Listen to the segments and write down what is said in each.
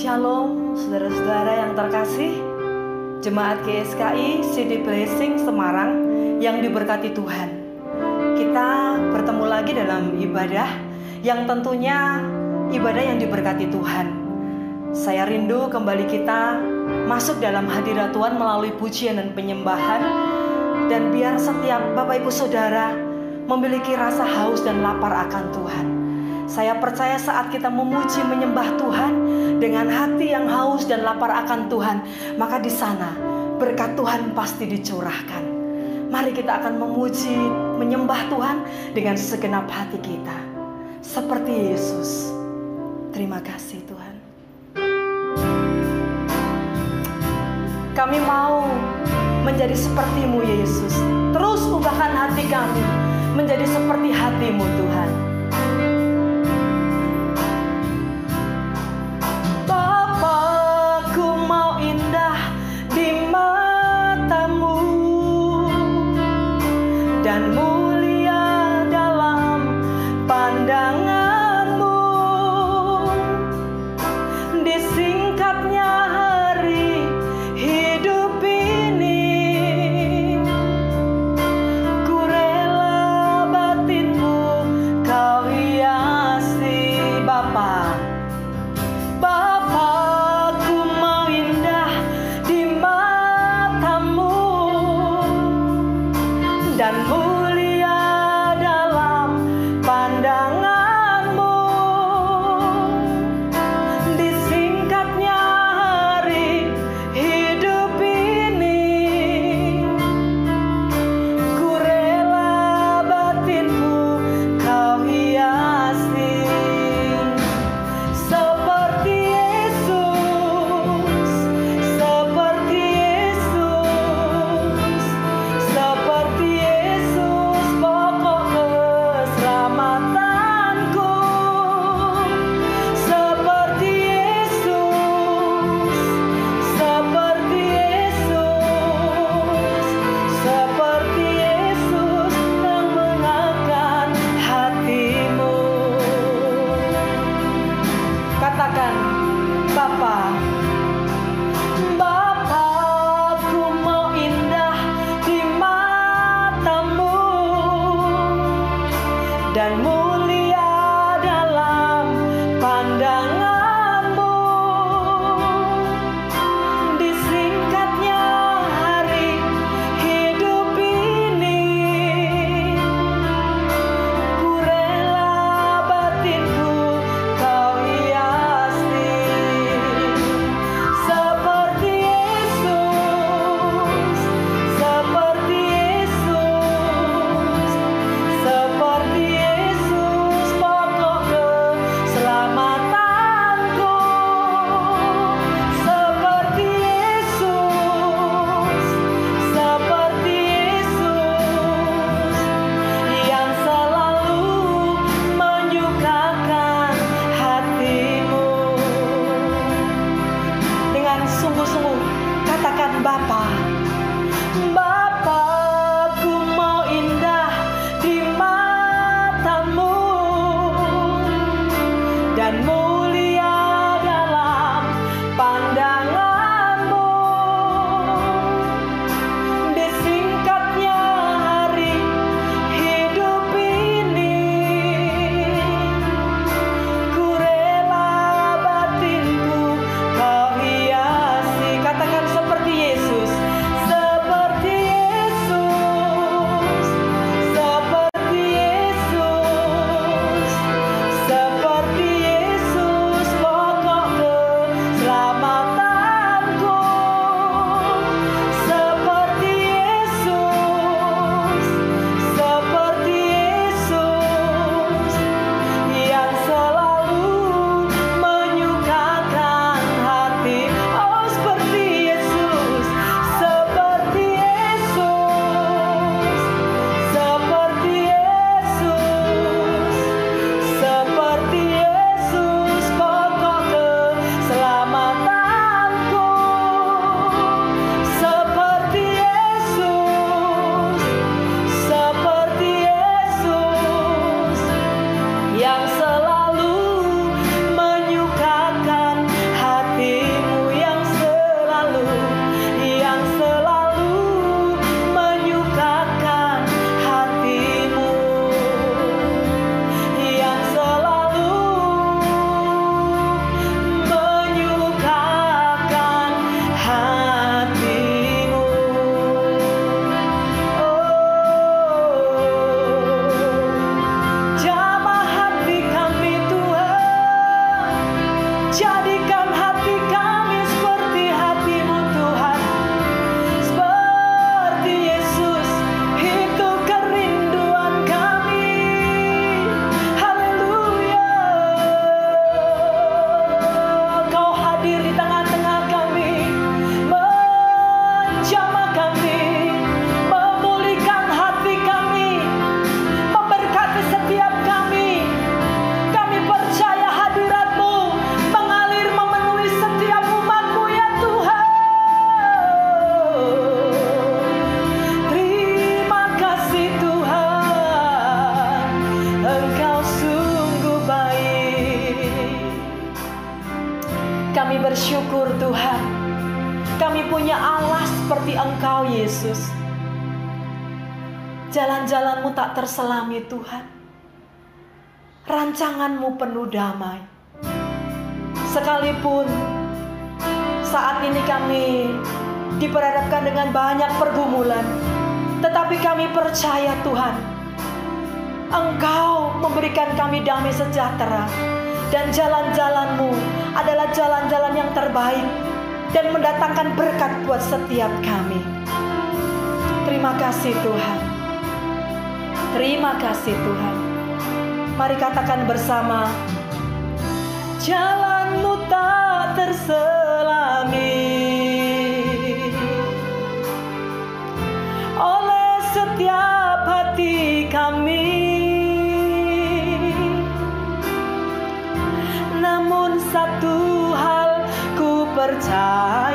Shalom saudara-saudara yang terkasih. Jemaat GSKI City Blessing Semarang yang diberkati Tuhan. Kita bertemu lagi dalam ibadah yang tentunya ibadah yang diberkati Tuhan. Saya rindu kembali kita masuk dalam hadirat Tuhan melalui pujian dan penyembahan. Dan biar setiap Bapak Ibu Saudara memiliki rasa haus dan lapar akan Tuhan saya percaya saat kita memuji menyembah Tuhan dengan hati yang haus dan lapar akan Tuhan, maka di sana berkat Tuhan pasti dicurahkan. Mari kita akan memuji, menyembah Tuhan dengan segenap hati kita. Seperti Yesus. Terima kasih Tuhan. Kami mau menjadi sepertimu Yesus. Terus ubahkan hati kami menjadi seperti hatimu Tuhan. Tuhan. Rancanganmu penuh damai. Sekalipun saat ini kami diperhadapkan dengan banyak pergumulan. Tetapi kami percaya Tuhan, Engkau memberikan kami damai sejahtera. Dan jalan-jalanmu adalah jalan-jalan yang terbaik dan mendatangkan berkat buat setiap kami. Terima kasih Tuhan. Terima kasih Tuhan. Mari katakan bersama, jalanmu tak terselami oleh setiap hati kami. Namun satu hal ku percaya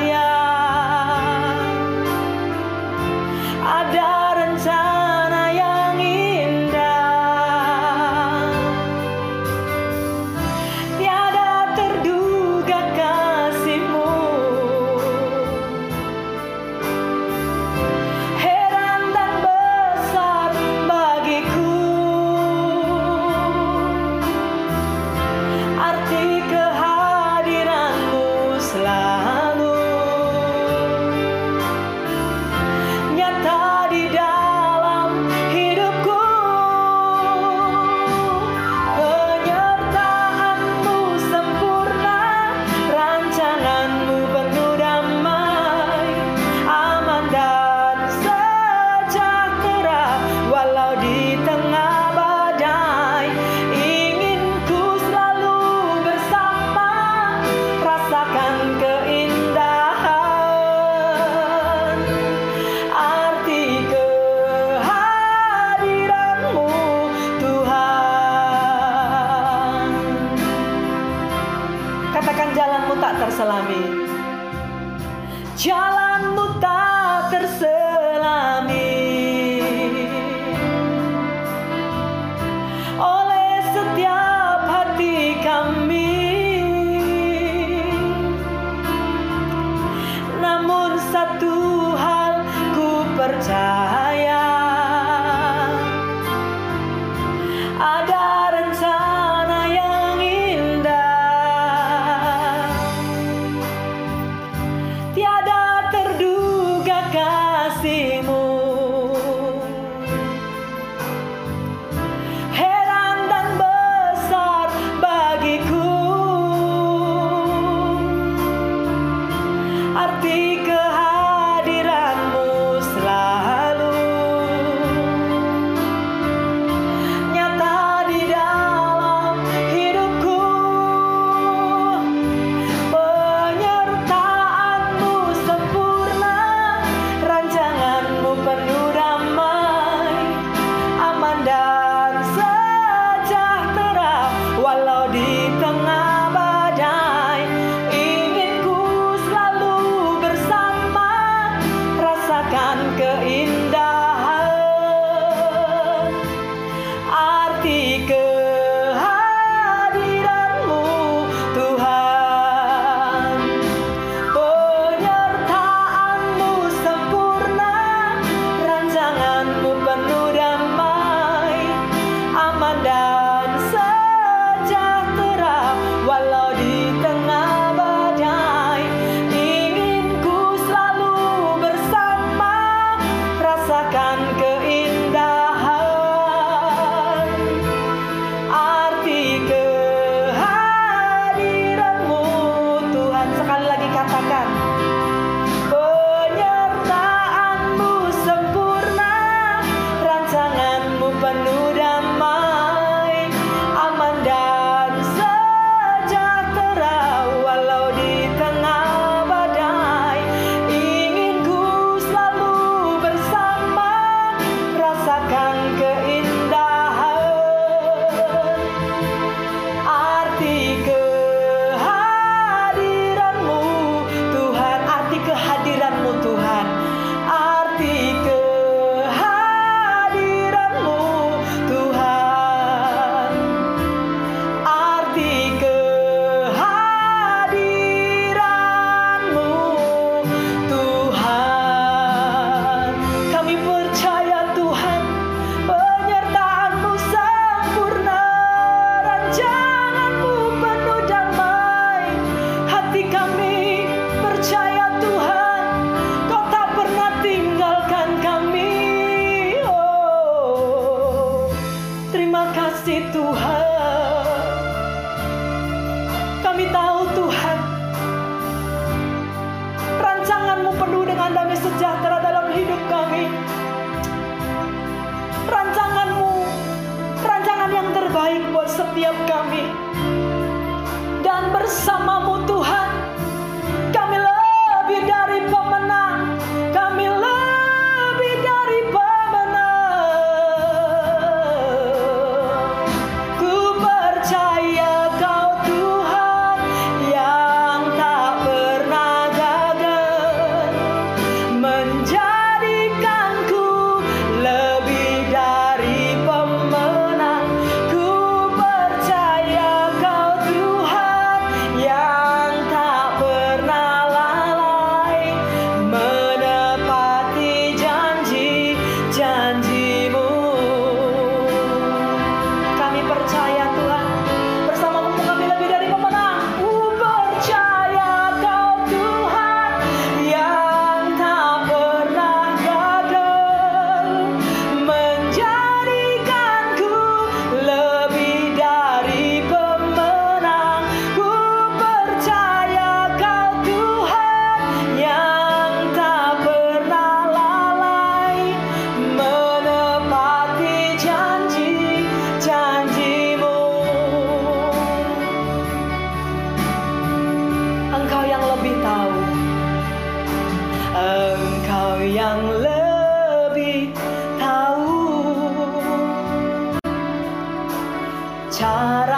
cara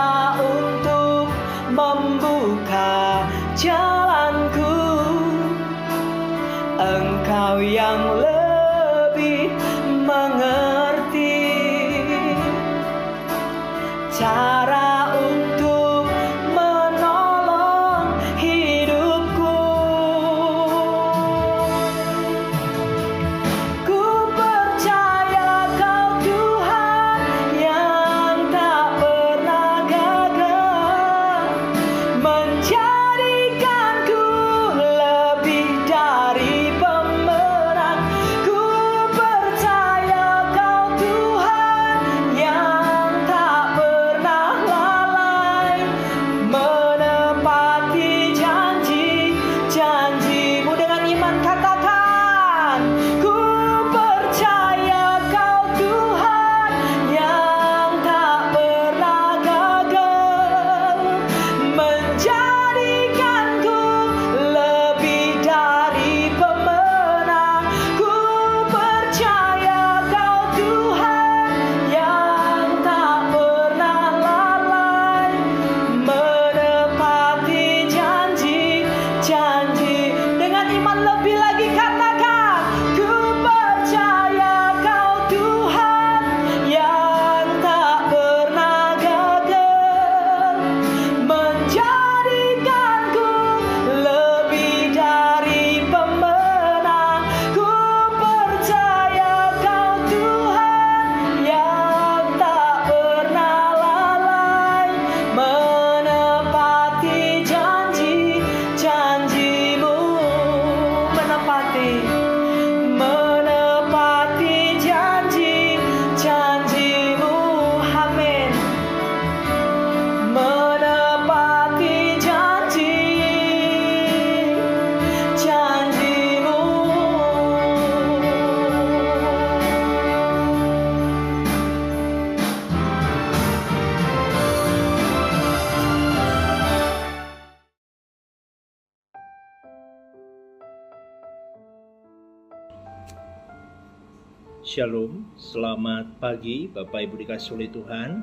Shalom, selamat pagi Bapak Ibu dikasih oleh Tuhan.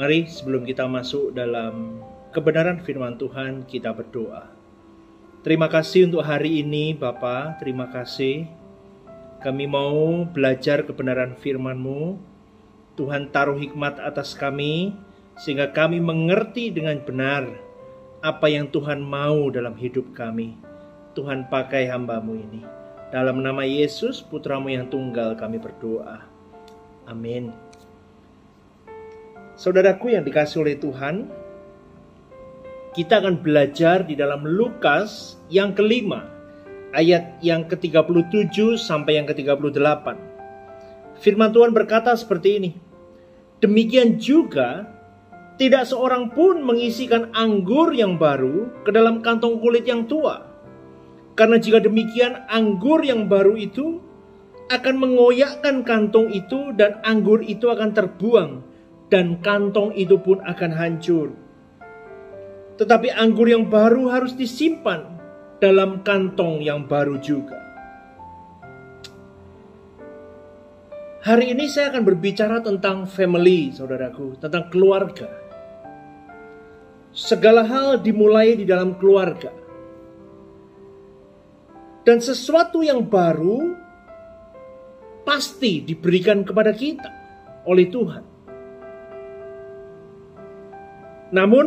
Mari sebelum kita masuk dalam kebenaran firman Tuhan, kita berdoa. Terima kasih untuk hari ini Bapak, terima kasih. Kami mau belajar kebenaran firman-Mu. Tuhan taruh hikmat atas kami, sehingga kami mengerti dengan benar apa yang Tuhan mau dalam hidup kami. Tuhan pakai hambamu ini. Dalam nama Yesus, putramu yang tunggal kami berdoa. Amin. Saudaraku yang dikasih oleh Tuhan, kita akan belajar di dalam Lukas yang kelima, ayat yang ke-37 sampai yang ke-38. Firman Tuhan berkata seperti ini. Demikian juga tidak seorang pun mengisikan anggur yang baru ke dalam kantong kulit yang tua. Karena jika demikian anggur yang baru itu akan mengoyakkan kantong itu dan anggur itu akan terbuang dan kantong itu pun akan hancur. Tetapi anggur yang baru harus disimpan dalam kantong yang baru juga. Hari ini saya akan berbicara tentang family, saudaraku, tentang keluarga. Segala hal dimulai di dalam keluarga. Dan sesuatu yang baru pasti diberikan kepada kita oleh Tuhan. Namun,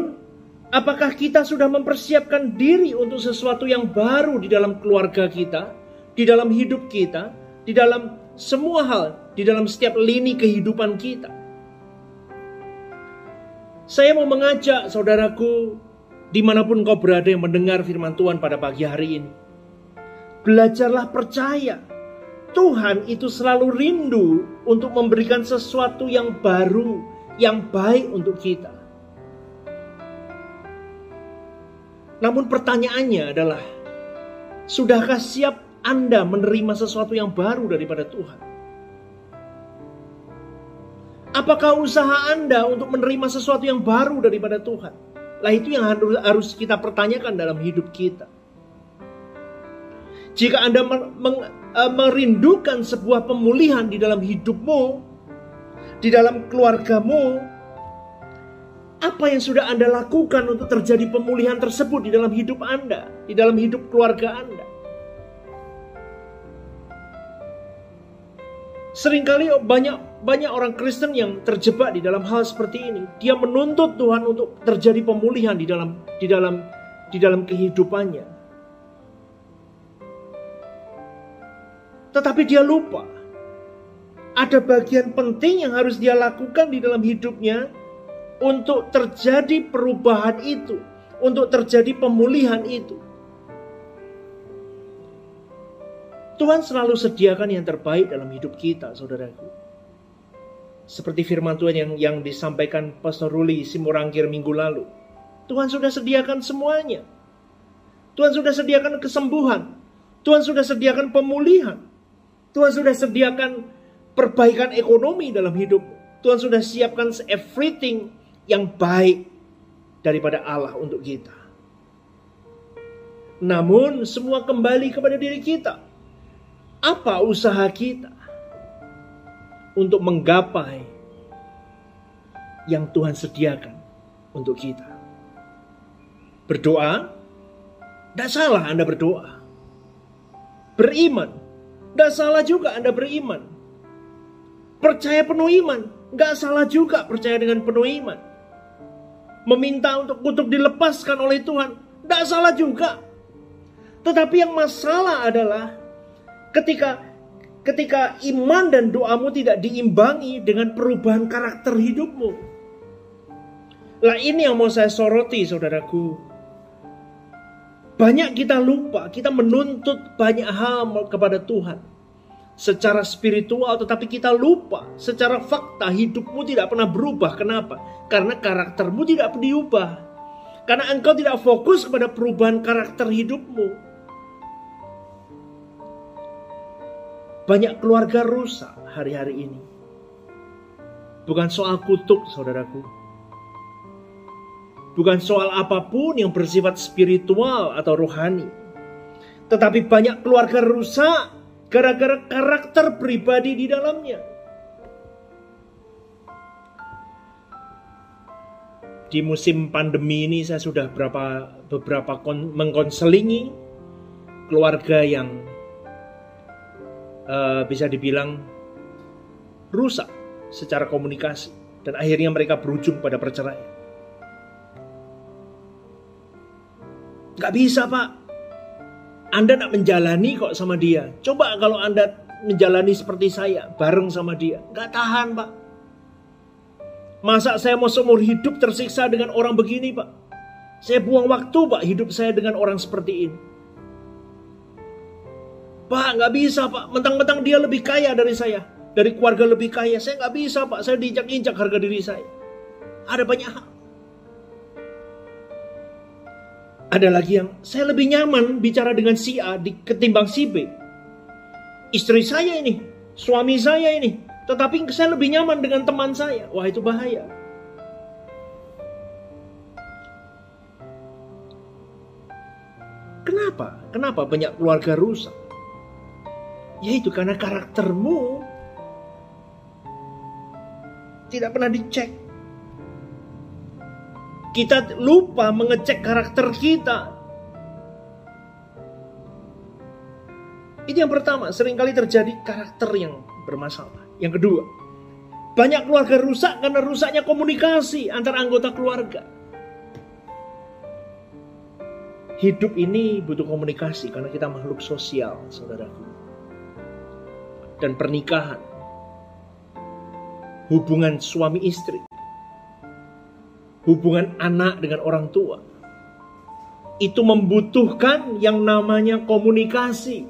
apakah kita sudah mempersiapkan diri untuk sesuatu yang baru di dalam keluarga kita, di dalam hidup kita, di dalam semua hal di dalam setiap lini kehidupan kita. Saya mau mengajak saudaraku di mana pun kau berada yang mendengar firman Tuhan pada pagi hari ini. Belajarlah percaya. Tuhan itu selalu rindu untuk memberikan sesuatu yang baru, yang baik untuk kita. Namun pertanyaannya adalah, sudahkah siap anda menerima sesuatu yang baru daripada Tuhan? Apakah usaha Anda untuk menerima sesuatu yang baru daripada Tuhan? Lah itu yang harus kita pertanyakan dalam hidup kita. Jika Anda e, merindukan sebuah pemulihan di dalam hidupmu, di dalam keluargamu, apa yang sudah Anda lakukan untuk terjadi pemulihan tersebut di dalam hidup Anda, di dalam hidup keluarga Anda? Seringkali banyak banyak orang Kristen yang terjebak di dalam hal seperti ini. Dia menuntut Tuhan untuk terjadi pemulihan di dalam di dalam di dalam kehidupannya. Tetapi dia lupa ada bagian penting yang harus dia lakukan di dalam hidupnya untuk terjadi perubahan itu, untuk terjadi pemulihan itu. Tuhan selalu sediakan yang terbaik dalam hidup kita, saudaraku. Seperti firman Tuhan yang yang disampaikan Pastor Ruli Simorangkir minggu lalu. Tuhan sudah sediakan semuanya. Tuhan sudah sediakan kesembuhan. Tuhan sudah sediakan pemulihan. Tuhan sudah sediakan perbaikan ekonomi dalam hidup. Tuhan sudah siapkan everything yang baik daripada Allah untuk kita. Namun semua kembali kepada diri kita. Apa usaha kita untuk menggapai yang Tuhan sediakan untuk kita? Berdoa, tidak salah Anda berdoa. Beriman, tidak salah juga Anda beriman. Percaya penuh iman, nggak salah juga percaya dengan penuh iman. Meminta untuk kutuk dilepaskan oleh Tuhan, tidak salah juga. Tetapi yang masalah adalah Ketika ketika iman dan doamu tidak diimbangi dengan perubahan karakter hidupmu. Lah ini yang mau saya soroti saudaraku. Banyak kita lupa, kita menuntut banyak hal kepada Tuhan. Secara spiritual tetapi kita lupa. Secara fakta hidupmu tidak pernah berubah. Kenapa? Karena karaktermu tidak diubah. Karena engkau tidak fokus kepada perubahan karakter hidupmu. Banyak keluarga rusak hari-hari ini. Bukan soal kutuk, saudaraku. Bukan soal apa pun yang bersifat spiritual atau rohani. Tetapi banyak keluarga rusak gara-gara karakter pribadi di dalamnya. Di musim pandemi ini saya sudah berapa beberapa mengkonselingi keluarga yang uh, bisa dibilang rusak secara komunikasi dan akhirnya mereka berujung pada perceraian. Gak bisa pak, Anda nak menjalani kok sama dia. Coba kalau Anda menjalani seperti saya, bareng sama dia. Gak tahan pak. Masa saya mau seumur hidup tersiksa dengan orang begini pak? Saya buang waktu pak hidup saya dengan orang seperti ini. Pak, nggak bisa pak. Mentang-mentang dia lebih kaya dari saya. dari keluarga lebih kaya. Saya nggak bisa pak, saya diinjak-injak harga diri saya. Ada banyak hal. Ada lagi yang saya lebih nyaman bicara dengan si A ketimbang si B. Istri saya ini, suami saya ini, tetapi saya lebih nyaman dengan teman saya. Wah itu bahaya. Kenapa? Kenapa banyak keluarga rusak? Yaitu karena karaktermu tidak pernah dicek. Kita lupa mengecek karakter kita. Ini yang pertama, sering kali terjadi karakter yang bermasalah. Yang kedua, banyak keluarga rusak karena rusaknya komunikasi antar anggota keluarga. Hidup ini butuh komunikasi karena kita makhluk sosial, saudaraku. Dan pernikahan, hubungan suami istri, hubungan anak dengan orang tua, itu membutuhkan yang namanya komunikasi.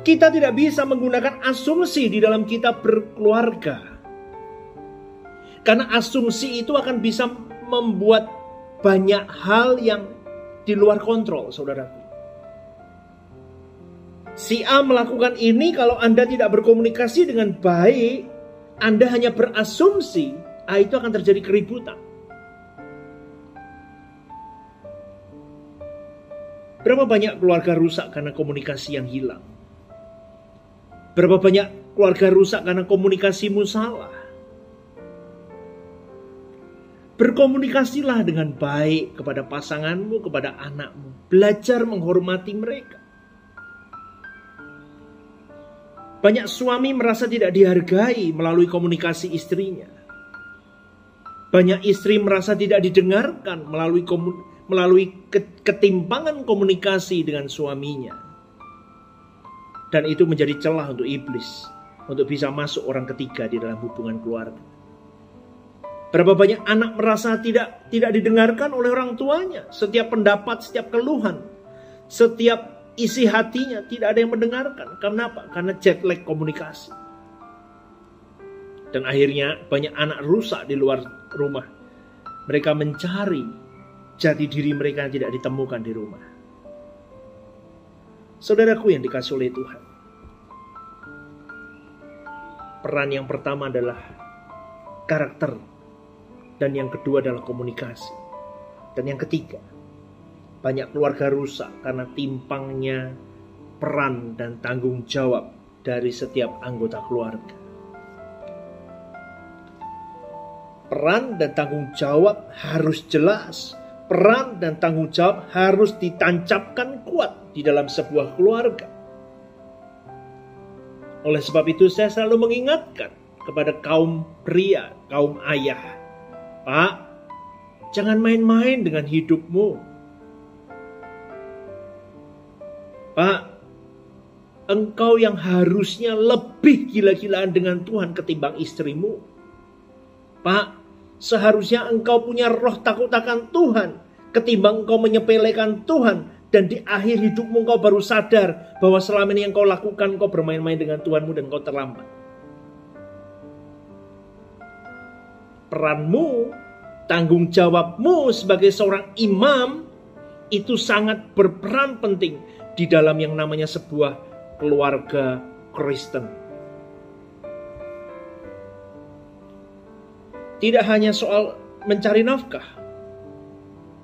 Kita tidak bisa menggunakan asumsi di dalam kita berkeluarga. Karena asumsi itu akan bisa membuat banyak hal yang di luar kontrol, saudaraku. Si A melakukan ini kalau Anda tidak berkomunikasi dengan baik, Anda hanya berasumsi, ah itu akan terjadi keributan. Berapa banyak keluarga rusak karena komunikasi yang hilang? Berapa banyak keluarga rusak karena komunikasimu salah? Berkomunikasilah dengan baik kepada pasanganmu, kepada anakmu. Belajar menghormati mereka. Banyak suami merasa tidak dihargai melalui komunikasi istrinya. Banyak istri merasa tidak didengarkan melalui melalui ketimpangan komunikasi dengan suaminya. Dan itu menjadi celah untuk iblis untuk bisa masuk orang ketiga di dalam hubungan keluarga. Berapa banyak anak merasa tidak tidak didengarkan oleh orang tuanya. Setiap pendapat, setiap keluhan, setiap isi hatinya tidak ada yang mendengarkan. Kenapa? Karena jet lag komunikasi. Dan akhirnya banyak anak rusak di luar rumah. Mereka mencari jati diri mereka yang tidak ditemukan di rumah. Saudaraku yang dikasih oleh Tuhan. Peran yang pertama adalah karakter dan yang kedua adalah komunikasi. Dan yang ketiga, banyak keluarga rusak karena timpangnya peran dan tanggung jawab dari setiap anggota keluarga. Peran dan tanggung jawab harus jelas. Peran dan tanggung jawab harus ditancapkan kuat di dalam sebuah keluarga. Oleh sebab itu saya selalu mengingatkan kepada kaum pria, kaum ayah, Pak, jangan main-main dengan hidupmu. Pak, engkau yang harusnya lebih gila-gilaan dengan Tuhan ketimbang istrimu. Pak, seharusnya engkau punya roh takut akan Tuhan ketimbang engkau menyepelekan Tuhan dan di akhir hidupmu engkau baru sadar bahwa selama ini yang kau lakukan engkau bermain-main dengan Tuhanmu dan kau terlambat. peranmu, tanggung jawabmu sebagai seorang imam itu sangat berperan penting di dalam yang namanya sebuah keluarga Kristen. Tidak hanya soal mencari nafkah.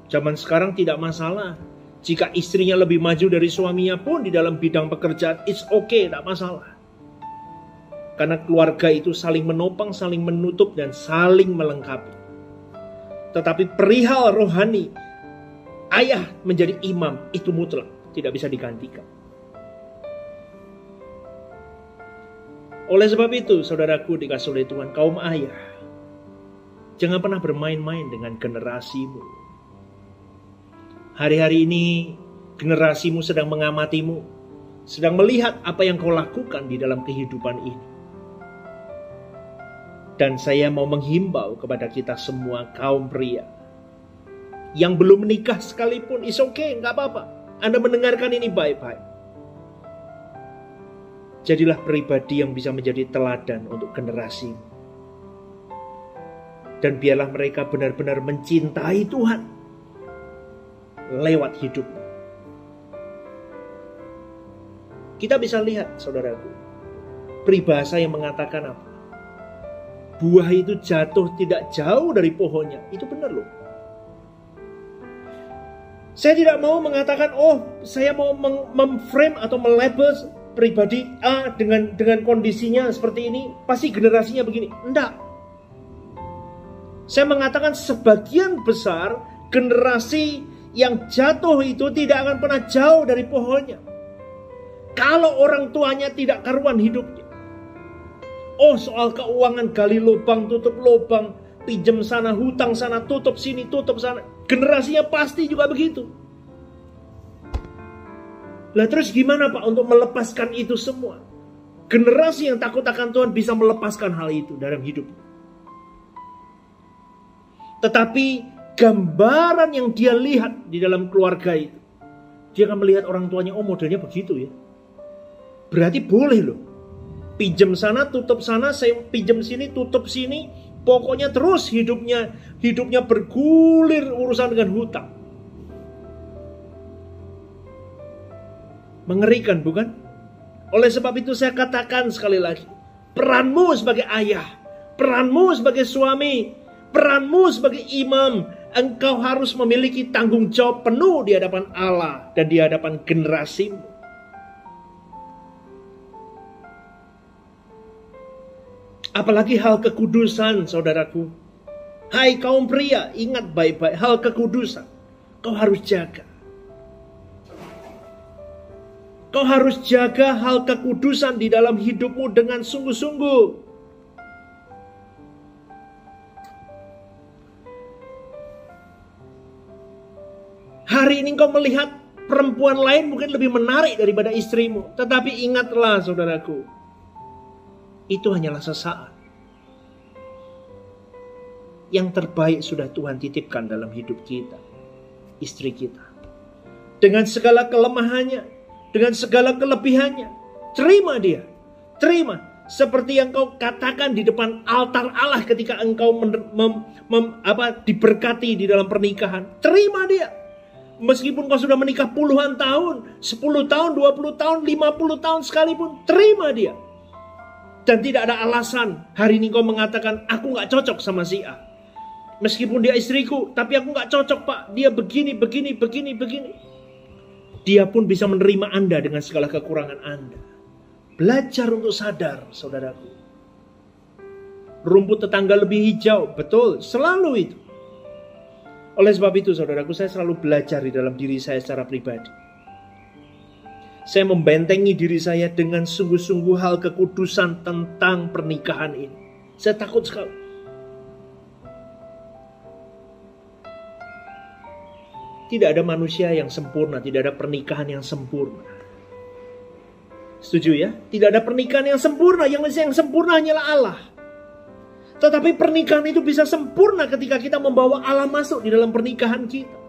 Zaman sekarang tidak masalah. Jika istrinya lebih maju dari suaminya pun di dalam bidang pekerjaan, it's okay, tidak masalah. Karena keluarga itu saling menopang, saling menutup, dan saling melengkapi. Tetapi perihal rohani, ayah menjadi imam itu mutlak, tidak bisa digantikan. Oleh sebab itu, saudaraku dikasih oleh Tuhan, kaum ayah, jangan pernah bermain-main dengan generasimu. Hari-hari ini generasimu sedang mengamatimu, sedang melihat apa yang kau lakukan di dalam kehidupan ini. Dan saya mau menghimbau kepada kita semua kaum pria. Yang belum menikah sekalipun, is okay, nggak apa-apa. Anda mendengarkan ini baik-baik. Jadilah pribadi yang bisa menjadi teladan untuk generasi. Dan biarlah mereka benar-benar mencintai Tuhan lewat hidup. Kita bisa lihat, saudaraku, peribahasa yang mengatakan apa? Buah itu jatuh tidak jauh dari pohonnya. Itu benar loh. Saya tidak mau mengatakan, oh saya mau memframe atau melabel pribadi A dengan dengan kondisinya seperti ini, pasti generasinya begini. Enggak. Saya mengatakan sebagian besar generasi yang jatuh itu tidak akan pernah jauh dari pohonnya. Kalau orang tuanya tidak karuan hidupnya. Oh soal keuangan gali lubang tutup lubang pinjam sana, hutang sana, tutup sini, tutup sana. Generasinya pasti juga begitu. Lah terus gimana Pak untuk melepaskan itu semua? Generasi yang takut akan Tuhan bisa melepaskan hal itu dalam hidup. Tetapi gambaran yang dia lihat di dalam keluarga itu. Dia akan melihat orang tuanya, oh modelnya begitu ya. Berarti boleh loh. Pinjam sana, tutup sana, saya pinjam sini, tutup sini, Pokoknya terus hidupnya hidupnya bergulir urusan dengan hutang. Mengerikan bukan? Oleh sebab itu saya katakan sekali lagi, peranmu sebagai ayah, peranmu sebagai suami, peranmu sebagai imam, engkau harus memiliki tanggung jawab penuh di hadapan Allah dan di hadapan generasimu. Apalagi hal kekudusan, saudaraku. Hai kaum pria, ingat baik-baik hal kekudusan. Kau harus jaga. Kau harus jaga hal kekudusan di dalam hidupmu dengan sungguh-sungguh. Hari ini kau melihat perempuan lain mungkin lebih menarik daripada istrimu. Tetapi ingatlah saudaraku, itu hanyalah sesaat. Yang terbaik sudah Tuhan titipkan dalam hidup kita, istri kita. Dengan segala kelemahannya, dengan segala kelebihannya, terima dia, terima. Seperti yang kau katakan di depan altar Allah ketika engkau mem, mem, mem, apa, diberkati di dalam pernikahan. Terima dia. Meskipun kau sudah menikah puluhan tahun, 10 tahun, 20 tahun, 50 tahun sekalipun, terima dia dan tidak ada alasan hari ini kau mengatakan aku nggak cocok sama si A. Meskipun dia istriku, tapi aku nggak cocok pak. Dia begini, begini, begini, begini. Dia pun bisa menerima Anda dengan segala kekurangan Anda. Belajar untuk sadar, saudaraku. Rumput tetangga lebih hijau, betul, selalu itu. Oleh sebab itu, saudaraku, saya selalu belajar di dalam diri saya secara pribadi saya membentengi diri saya dengan sungguh-sungguh hal kekudusan tentang pernikahan ini. Saya takut sekali. Tidak ada manusia yang sempurna, tidak ada pernikahan yang sempurna. Setuju ya? Tidak ada pernikahan yang sempurna, yang yang sempurna hanyalah Allah. Tetapi pernikahan itu bisa sempurna ketika kita membawa Allah masuk di dalam pernikahan kita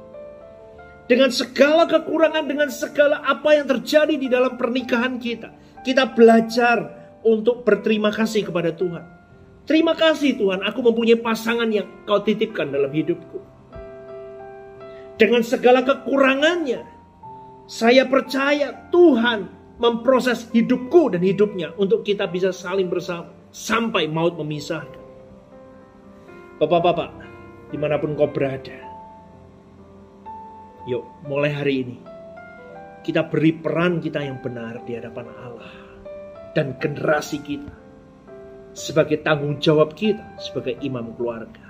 dengan segala kekurangan, dengan segala apa yang terjadi di dalam pernikahan kita. Kita belajar untuk berterima kasih kepada Tuhan. Terima kasih Tuhan, aku mempunyai pasangan yang kau titipkan dalam hidupku. Dengan segala kekurangannya, saya percaya Tuhan memproses hidupku dan hidupnya untuk kita bisa saling bersama sampai maut memisahkan. Bapak-bapak, di mana pun kau berada, Yuk, mulai hari ini kita beri peran kita yang benar di hadapan Allah dan generasi kita sebagai tanggung jawab kita sebagai imam keluarga.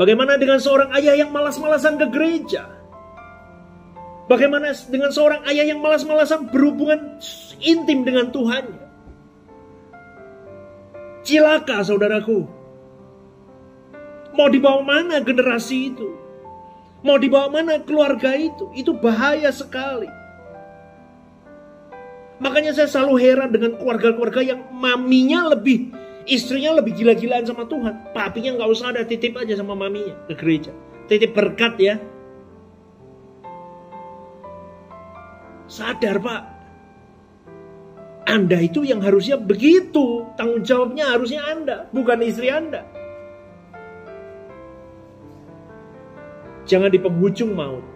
Bagaimana dengan seorang ayah yang malas-malasan ke gereja? Bagaimana dengan seorang ayah yang malas-malasan berhubungan intim dengan Tuhan? Cilaka saudaraku. Mau dibawa mana generasi itu? Mau dibawa mana keluarga itu? Itu bahaya sekali. Makanya saya selalu heran dengan keluarga-keluarga yang maminya lebih, istrinya lebih gila-gilaan sama Tuhan. Papinya nggak usah ada, titip aja sama maminya ke gereja. Titip berkat ya. Sadar pak, Anda itu yang harusnya begitu. Tanggung jawabnya harusnya Anda, bukan istri Anda. Jangan di penghujung maut.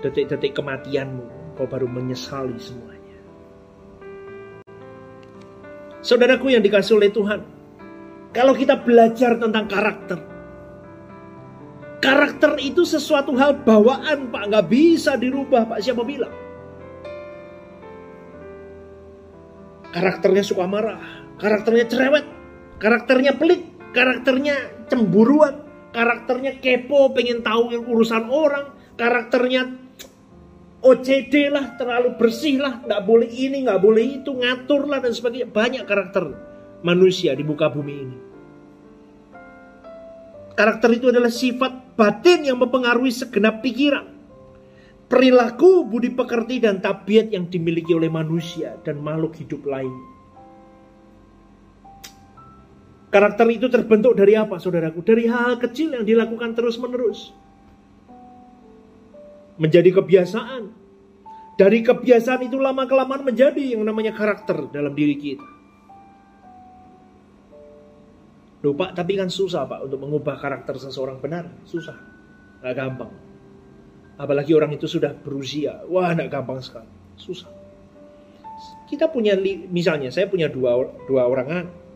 Detik-detik kematianmu, kau baru menyesali semuanya. Saudaraku yang dikasih oleh Tuhan, kalau kita belajar tentang karakter, karakter itu sesuatu hal bawaan, Pak, nggak bisa dirubah, Pak. Siapa bilang? Karakternya suka marah, karakternya cerewet, karakternya pelit, karakternya cemburuan, karakternya kepo, pengen tahu urusan orang, karakternya OCD lah, terlalu bersih lah, nggak boleh ini, nggak boleh itu, ngatur lah dan sebagainya. Banyak karakter manusia di muka bumi ini. Karakter itu adalah sifat batin yang mempengaruhi segenap pikiran perilaku, budi pekerti, dan tabiat yang dimiliki oleh manusia dan makhluk hidup lain. Karakter itu terbentuk dari apa, saudaraku? Dari hal, -hal kecil yang dilakukan terus-menerus. Menjadi kebiasaan. Dari kebiasaan itu lama-kelamaan menjadi yang namanya karakter dalam diri kita. Loh Pak, tapi kan susah Pak untuk mengubah karakter seseorang benar. Susah. Gak gampang. Apalagi orang itu sudah berusia. Wah, tidak gampang sekali. Susah. Kita punya, misalnya saya punya dua, dua orang anak.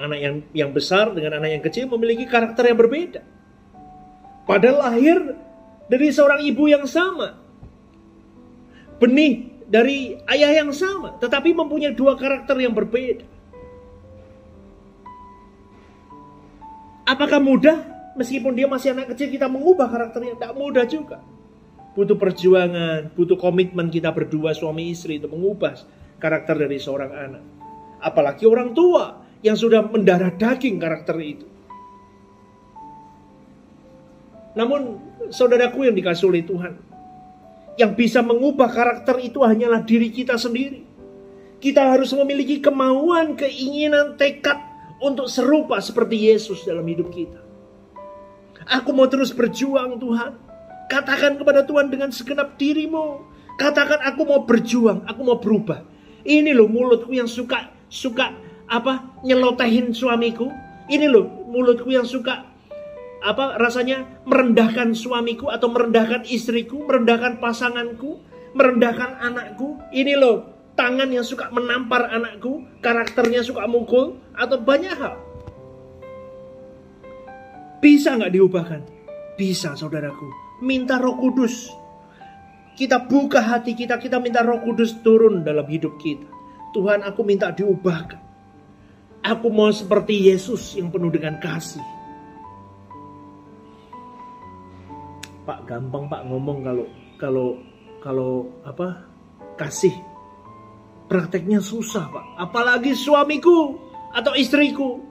Anak yang, yang besar dengan anak yang kecil memiliki karakter yang berbeda. Padahal lahir dari seorang ibu yang sama. Benih dari ayah yang sama. Tetapi mempunyai dua karakter yang berbeda. Apakah mudah? meskipun dia masih anak kecil kita mengubah karakternya tidak mudah juga. Butuh perjuangan, butuh komitmen kita berdua suami istri untuk mengubah karakter dari seorang anak. Apalagi orang tua yang sudah mendarah daging karakter itu. Namun saudaraku yang dikasih oleh Tuhan, yang bisa mengubah karakter itu hanyalah diri kita sendiri. Kita harus memiliki kemauan, keinginan, tekad untuk serupa seperti Yesus dalam hidup kita. Aku mau terus berjuang Tuhan. Katakan kepada Tuhan dengan segenap dirimu. Katakan aku mau berjuang, aku mau berubah. Ini loh mulutku yang suka suka apa nyelotehin suamiku. Ini loh mulutku yang suka apa rasanya merendahkan suamiku atau merendahkan istriku, merendahkan pasanganku, merendahkan anakku. Ini loh tangan yang suka menampar anakku, karakternya suka mukul atau banyak hal. Bisa nggak diubahkan? Bisa saudaraku. Minta roh kudus. Kita buka hati kita, kita minta roh kudus turun dalam hidup kita. Tuhan aku minta diubahkan. Aku mau seperti Yesus yang penuh dengan kasih. Pak gampang Pak ngomong kalau kalau kalau apa kasih prakteknya susah Pak. Apalagi suamiku atau istriku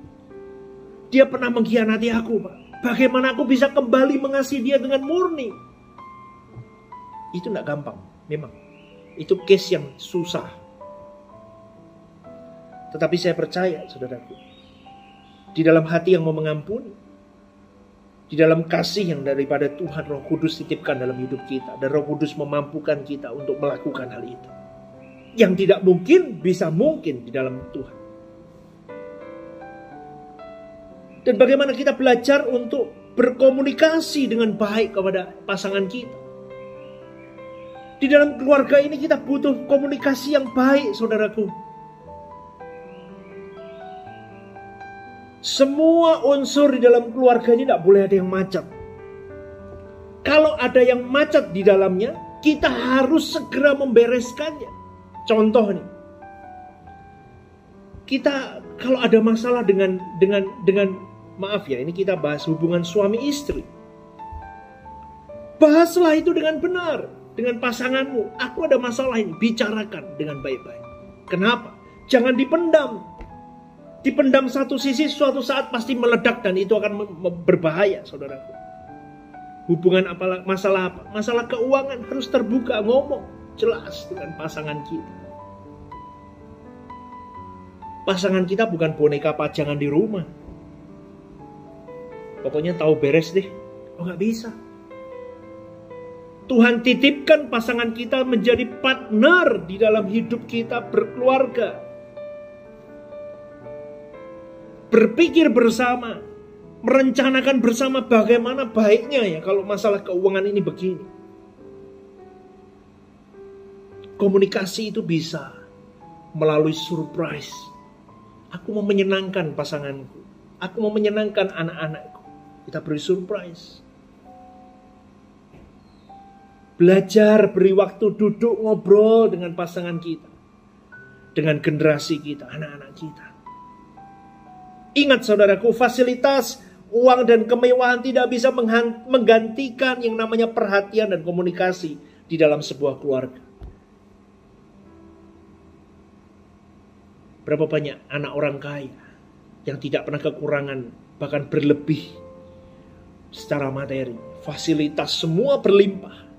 dia pernah mengkhianati aku, Pak. Bagaimana aku bisa kembali mengasihi dia dengan murni? Itu tidak gampang, memang. Itu case yang susah. Tetapi saya percaya, saudaraku. Di dalam hati yang mau mengampuni. Di dalam kasih yang daripada Tuhan Roh Kudus titipkan dalam hidup kita. Dan Roh Kudus memampukan kita untuk melakukan hal itu. Yang tidak mungkin bisa mungkin di dalam Tuhan. Dan bagaimana kita belajar untuk berkomunikasi dengan baik kepada pasangan kita. Di dalam keluarga ini kita butuh komunikasi yang baik, saudaraku. Semua unsur di dalam keluarga ini tidak boleh ada yang macet. Kalau ada yang macet di dalamnya, kita harus segera membereskannya. Contoh nih, kita kalau ada masalah dengan dengan dengan Maaf ya, ini kita bahas hubungan suami istri. Bahaslah itu dengan benar dengan pasanganmu. Aku ada masalah ini, bicarakan dengan baik-baik. Kenapa? Jangan dipendam. Dipendam satu sisi suatu saat pasti meledak dan itu akan berbahaya, saudaraku. Hubungan apa masalah apa? Masalah keuangan harus terbuka ngomong jelas dengan pasangan kita. Pasangan kita bukan boneka pajangan di rumah Pokoknya tahu beres deh. Oh nggak bisa. Tuhan titipkan pasangan kita menjadi partner di dalam hidup kita berkeluarga. Berpikir bersama, merencanakan bersama bagaimana baiknya ya kalau masalah keuangan ini begini. Komunikasi itu bisa melalui surprise. Aku mau menyenangkan pasanganku. Aku mau menyenangkan anak-anakku. Kita beri surprise. Belajar beri waktu duduk ngobrol dengan pasangan kita. Dengan generasi kita, anak-anak kita. Ingat saudaraku, fasilitas uang dan kemewahan tidak bisa menggantikan yang namanya perhatian dan komunikasi di dalam sebuah keluarga. Berapa banyak anak orang kaya yang tidak pernah kekurangan, bahkan berlebih secara materi, fasilitas semua berlimpah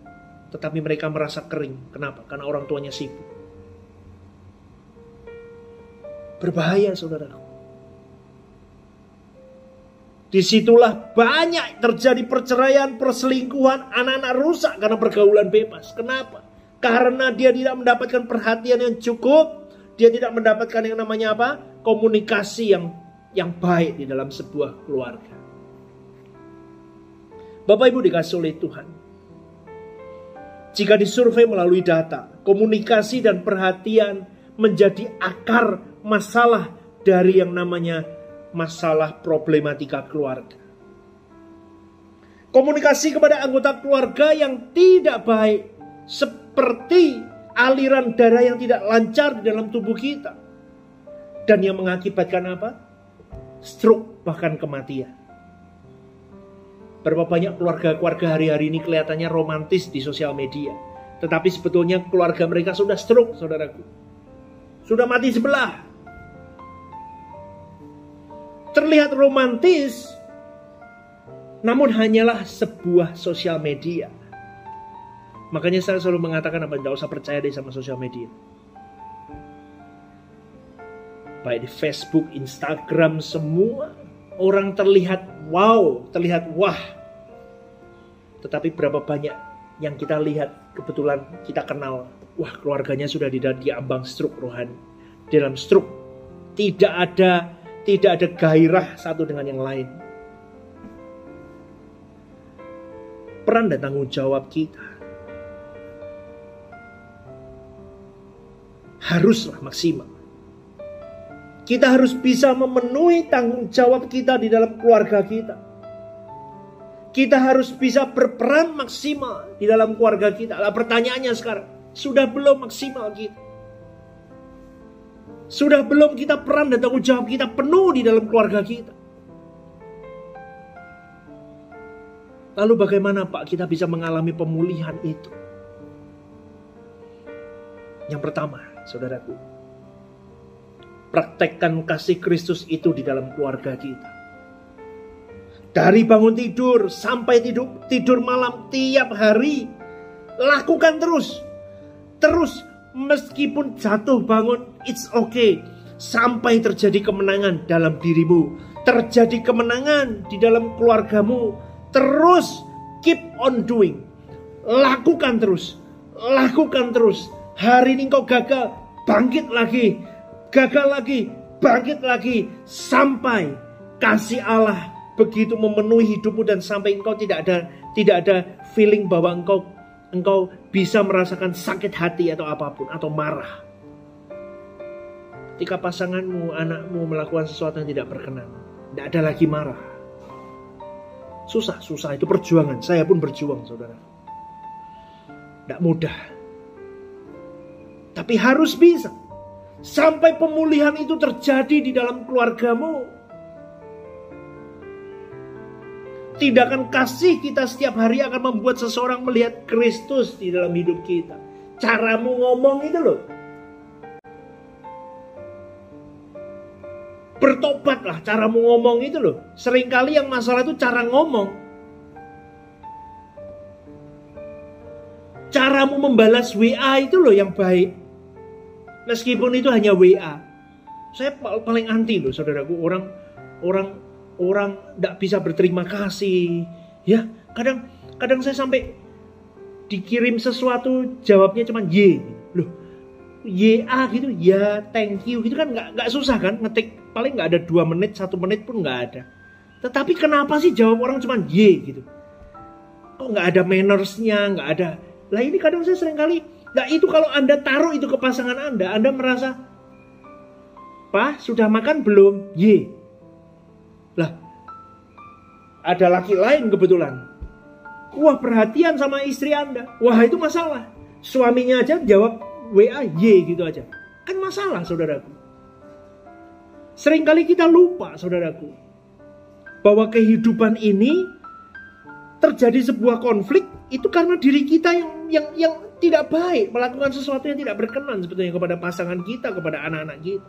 tetapi mereka merasa kering. Kenapa? Karena orang tuanya sibuk. Berbahaya saudara. Di situlah banyak terjadi perceraian, perselingkuhan, anak-anak rusak karena pergaulan bebas. Kenapa? Karena dia tidak mendapatkan perhatian yang cukup, dia tidak mendapatkan yang namanya apa? Komunikasi yang yang baik di dalam sebuah keluarga. Bapak Ibu dikasih oleh Tuhan. Jika disurvei melalui data, komunikasi dan perhatian menjadi akar masalah dari yang namanya masalah problematika keluarga. Komunikasi kepada anggota keluarga yang tidak baik seperti aliran darah yang tidak lancar di dalam tubuh kita. Dan yang mengakibatkan apa? Stroke bahkan kematian. Berapa banyak keluarga-keluarga hari-hari ini kelihatannya romantis di sosial media. Tetapi sebetulnya keluarga mereka sudah stroke, saudaraku. Sudah mati sebelah. Terlihat romantis, namun hanyalah sebuah sosial media. Makanya saya selalu mengatakan apa, tidak usah percaya deh sama sosial media. Baik di Facebook, Instagram, semua orang terlihat wow, terlihat wah. Tetapi berapa banyak yang kita lihat kebetulan kita kenal, wah keluarganya sudah di, di ambang struk rohani. Dalam struk tidak ada tidak ada gairah satu dengan yang lain. Peran dan tanggung jawab kita haruslah maksimal kita harus bisa memenuhi tanggung jawab kita di dalam keluarga kita. Kita harus bisa berperan maksimal di dalam keluarga kita. Lah pertanyaannya sekarang, sudah belum maksimal kita? Sudah belum kita peran dan tanggung jawab kita penuh di dalam keluarga kita? Lalu bagaimana Pak kita bisa mengalami pemulihan itu? Yang pertama, saudaraku, praktekkan kasih Kristus itu di dalam keluarga kita. Dari bangun tidur sampai tidur tidur malam tiap hari lakukan terus. Terus meskipun jatuh bangun it's okay sampai terjadi kemenangan dalam dirimu, terjadi kemenangan di dalam keluargamu. Terus keep on doing. Lakukan terus. Lakukan terus. Hari ini kau gagal, bangkit lagi gagal lagi, bangkit lagi sampai kasih Allah begitu memenuhi hidupmu dan sampai engkau tidak ada tidak ada feeling bahwa engkau engkau bisa merasakan sakit hati atau apa pun atau marah. Ketika pasanganmu, anakmu melakukan sesuatu yang tidak berkenan, tidak ada lagi marah. Susah, susah itu perjuangan. Saya pun berjuang, saudara. Tidak mudah. Tapi harus bisa. Sampai pemulihan itu terjadi di dalam keluargamu. Tindakan kasih kita setiap hari akan membuat seseorang melihat Kristus di dalam hidup kita. Caramu ngomong itu loh. Bertobatlah caramu ngomong itu loh. Seringkali yang masalah itu cara ngomong. Caramu membalas WA itu loh yang baik. Meskipun itu hanya WA. Saya paling anti loh saudaraku orang orang orang tidak bisa berterima kasih. Ya kadang kadang saya sampai dikirim sesuatu jawabnya cuma Y. Loh, YA gitu, ya thank you gitu kan nggak susah kan ngetik paling nggak ada dua menit satu menit pun nggak ada. Tetapi kenapa sih jawab orang cuma Y gitu? Kok nggak ada mannersnya, nggak ada. Lah ini kadang saya sering kali, nah itu kalau anda taruh itu ke pasangan anda, anda merasa, Pak sudah makan belum? Y. Ada laki lain kebetulan. Wah perhatian sama istri anda. Wah itu masalah. Suaminya aja jawab WA Y gitu aja. Kan masalah saudaraku. Seringkali kita lupa saudaraku. Bahwa kehidupan ini terjadi sebuah konflik itu karena diri kita yang yang yang tidak baik melakukan sesuatu yang tidak berkenan sebetulnya kepada pasangan kita kepada anak-anak kita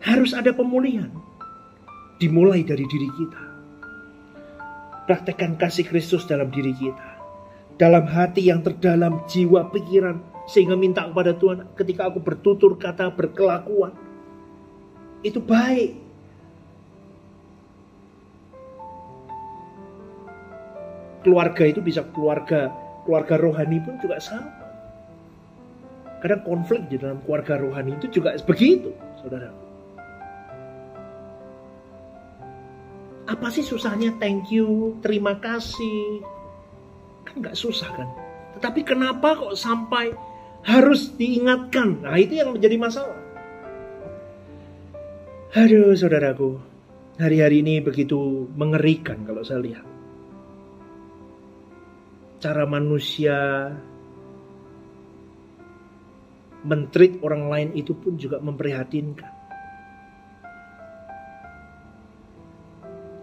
harus ada pemulihan dimulai dari diri kita. Praktekkan kasih Kristus dalam diri kita. Dalam hati yang terdalam jiwa pikiran sehingga minta kepada Tuhan ketika aku bertutur kata berkelakuan itu baik. Keluarga itu bisa keluarga keluarga rohani pun juga sama. Kadang konflik di dalam keluarga rohani itu juga begitu saudara apa sih susahnya thank you terima kasih Kan nggak susah kan. Tetapi kenapa kok sampai harus diingatkan? Nah itu yang menjadi masalah. Aduh saudaraku, hari-hari ini begitu mengerikan kalau saya lihat. Cara manusia mentrit orang lain itu pun juga memprihatinkan.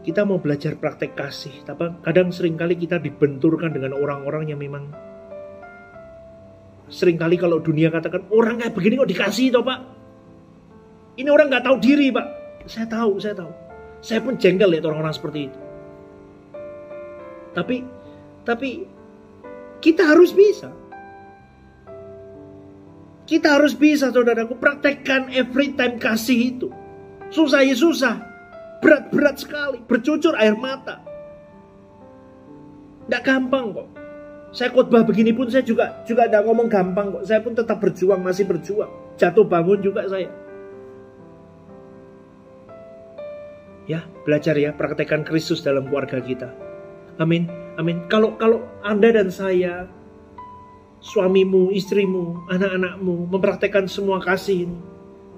Kita mau belajar praktek kasih, tapi kadang sering kali kita dibenturkan dengan orang-orang yang memang sering kali kalau dunia katakan orang kayak begini kok dikasih toh pak. Ini orang nggak tahu diri pak. Saya tahu, saya tahu. Saya pun jengkel lihat orang-orang seperti itu. Tapi, tapi kita harus bisa. Kita harus bisa saudaraku praktekkan every time kasih itu. Susah ya susah. Berat-berat sekali, bercucur air mata. Tidak gampang kok. Saya khotbah begini pun saya juga juga tidak ngomong gampang kok. Saya pun tetap berjuang, masih berjuang. Jatuh bangun juga saya. Ya, belajar ya, praktekkan Kristus dalam keluarga kita. Amin, amin. Kalau kalau Anda dan saya, suamimu, istrimu, anak-anakmu mempraktekkan semua kasih ini,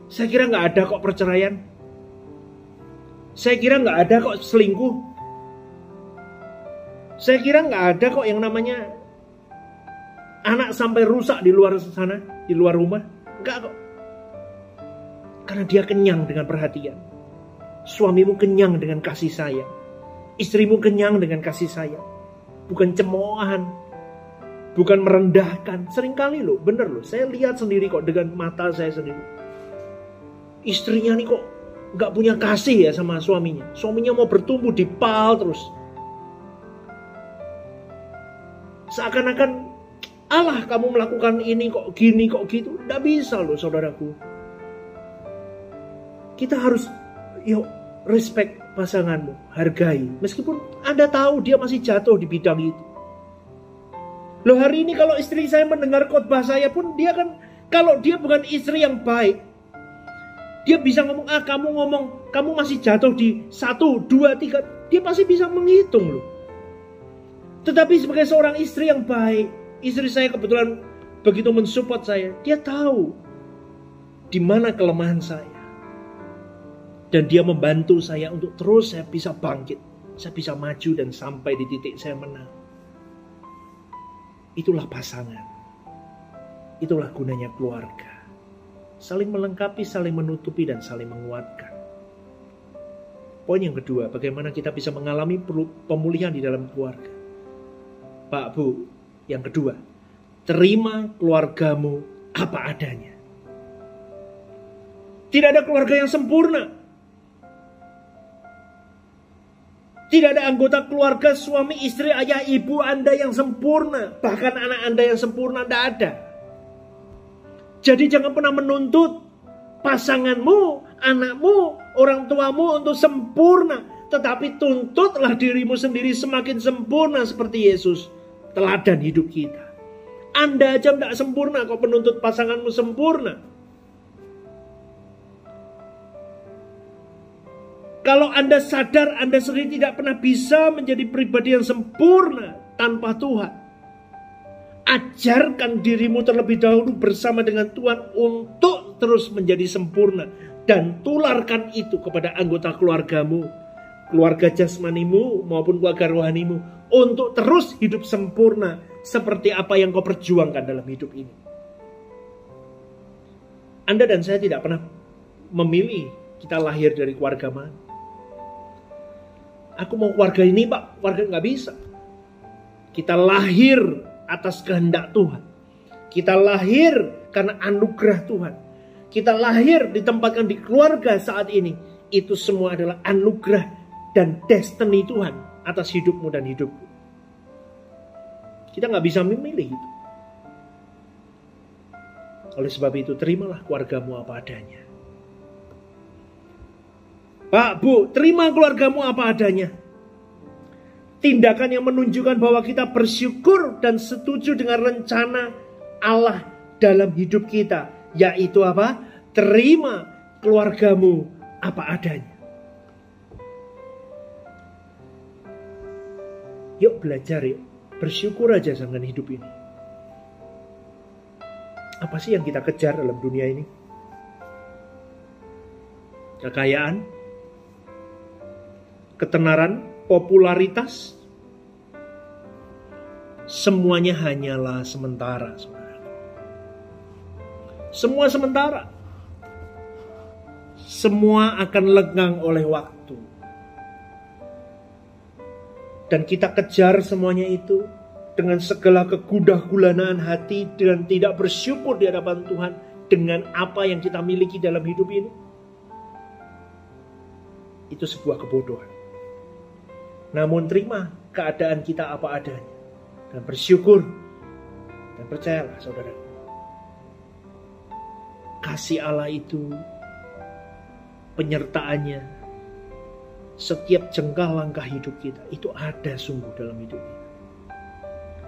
saya kira nggak ada kok perceraian. Saya kira nggak ada kok selingkuh. Saya kira nggak ada kok yang namanya anak sampai rusak di luar sana, di luar rumah. Enggak kok. Karena dia kenyang dengan perhatian. Suamimu kenyang dengan kasih sayang. Istrimu kenyang dengan kasih sayang. Bukan cemoohan. Bukan merendahkan. Seringkali loh, bener loh. Saya lihat sendiri kok dengan mata saya sendiri. Istrinya nih kok nggak punya kasih ya sama suaminya. Suaminya mau bertumbuh di pal terus. Seakan-akan Allah kamu melakukan ini kok gini kok gitu. Nggak bisa loh saudaraku. Kita harus yuk respect pasanganmu, hargai. Meskipun Anda tahu dia masih jatuh di bidang itu. Loh hari ini kalau istri saya mendengar khotbah saya pun dia kan kalau dia bukan istri yang baik, dia bisa ngomong, ah kamu ngomong, kamu masih jatuh di satu, dua, tiga. Dia pasti bisa menghitung loh. Tetapi sebagai seorang istri yang baik, istri saya kebetulan begitu mensupport saya. Dia tahu di mana kelemahan saya. Dan dia membantu saya untuk terus saya bisa bangkit. Saya bisa maju dan sampai di titik saya menang. Itulah pasangan. Itulah gunanya keluarga saling melengkapi, saling menutupi, dan saling menguatkan. Poin yang kedua, bagaimana kita bisa mengalami pemulihan di dalam keluarga. Pak Bu, yang kedua, terima keluargamu apa adanya. Tidak ada keluarga yang sempurna. Tidak ada anggota keluarga suami, istri, ayah, ibu Anda yang sempurna. Bahkan anak Anda yang sempurna tidak ada. Jadi jangan pernah menuntut pasanganmu, anakmu, orang tuamu untuk sempurna. tetapi tuntutlah dirimu sendiri semakin sempurna seperti Yesus. Teladan hidup kita. Anda aja tidak sempurna kok penuntut pasanganmu sempurna. Kalau Anda sadar Anda sendiri tidak pernah bisa menjadi pribadi yang sempurna tanpa Tuhan. Ajarkan dirimu terlebih dahulu bersama dengan Tuhan untuk terus menjadi sempurna dan tularkan itu kepada anggota keluargamu, keluarga jasmanimu maupun keluarga rohanimu untuk terus hidup sempurna seperti apa yang kau perjuangkan dalam hidup ini. Anda dan saya tidak pernah memilih kita lahir dari keluarga mana. Aku mau keluarga ini pak, keluarga nggak bisa. Kita lahir atas kehendak Tuhan. Kita lahir karena anugerah Tuhan kita lahir ditempatkan di keluarga saat ini, itu semua adalah anugerah dan destiny Tuhan atas hidupmu dan hidupku. Kita nggak bisa memilih itu. Oleh sebab itu, terimalah keluargamu apa adanya. Pak, Bu, terima keluargamu apa adanya. Tindakan yang menunjukkan bahwa kita bersyukur dan setuju dengan rencana Allah dalam hidup kita yaitu apa? Terima keluargamu apa adanya. Yuk belajar yuk. Bersyukur aja dengan hidup ini. Apa sih yang kita kejar dalam dunia ini? Kekayaan? Ketenaran? Popularitas? Semuanya hanyalah sementara. Semua sementara. Semua akan lenggang oleh waktu. Dan kita kejar semuanya itu dengan segala kegudah gulanaan hati dan tidak bersyukur di hadapan Tuhan dengan apa yang kita miliki dalam hidup ini. Itu sebuah kebodohan. Namun terima keadaan kita apa adanya. Dan bersyukur. Dan percayalah saudara kasih Allah itu penyertaannya setiap jengkah langkah hidup kita itu ada sungguh dalam hidup kita.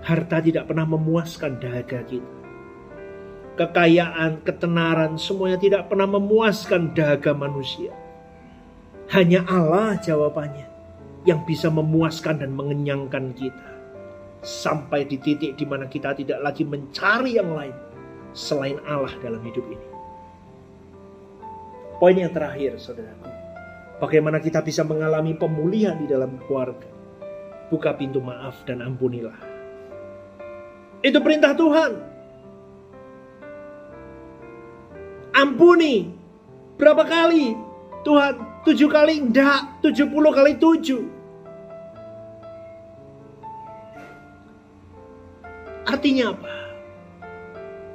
Harta tidak pernah memuaskan dahaga kita. Kekayaan, ketenaran, semuanya tidak pernah memuaskan dahaga manusia. Hanya Allah jawabannya yang bisa memuaskan dan mengenyangkan kita. Sampai di titik di mana kita tidak lagi mencari yang lain selain Allah dalam hidup ini. Poin yang terakhir, saudaraku. Bagaimana kita bisa mengalami pemulihan di dalam keluarga. Buka pintu maaf dan ampunilah. Itu perintah Tuhan. Ampuni. Berapa kali? Tuhan, tujuh kali enggak. Tujuh puluh kali tujuh. Artinya apa?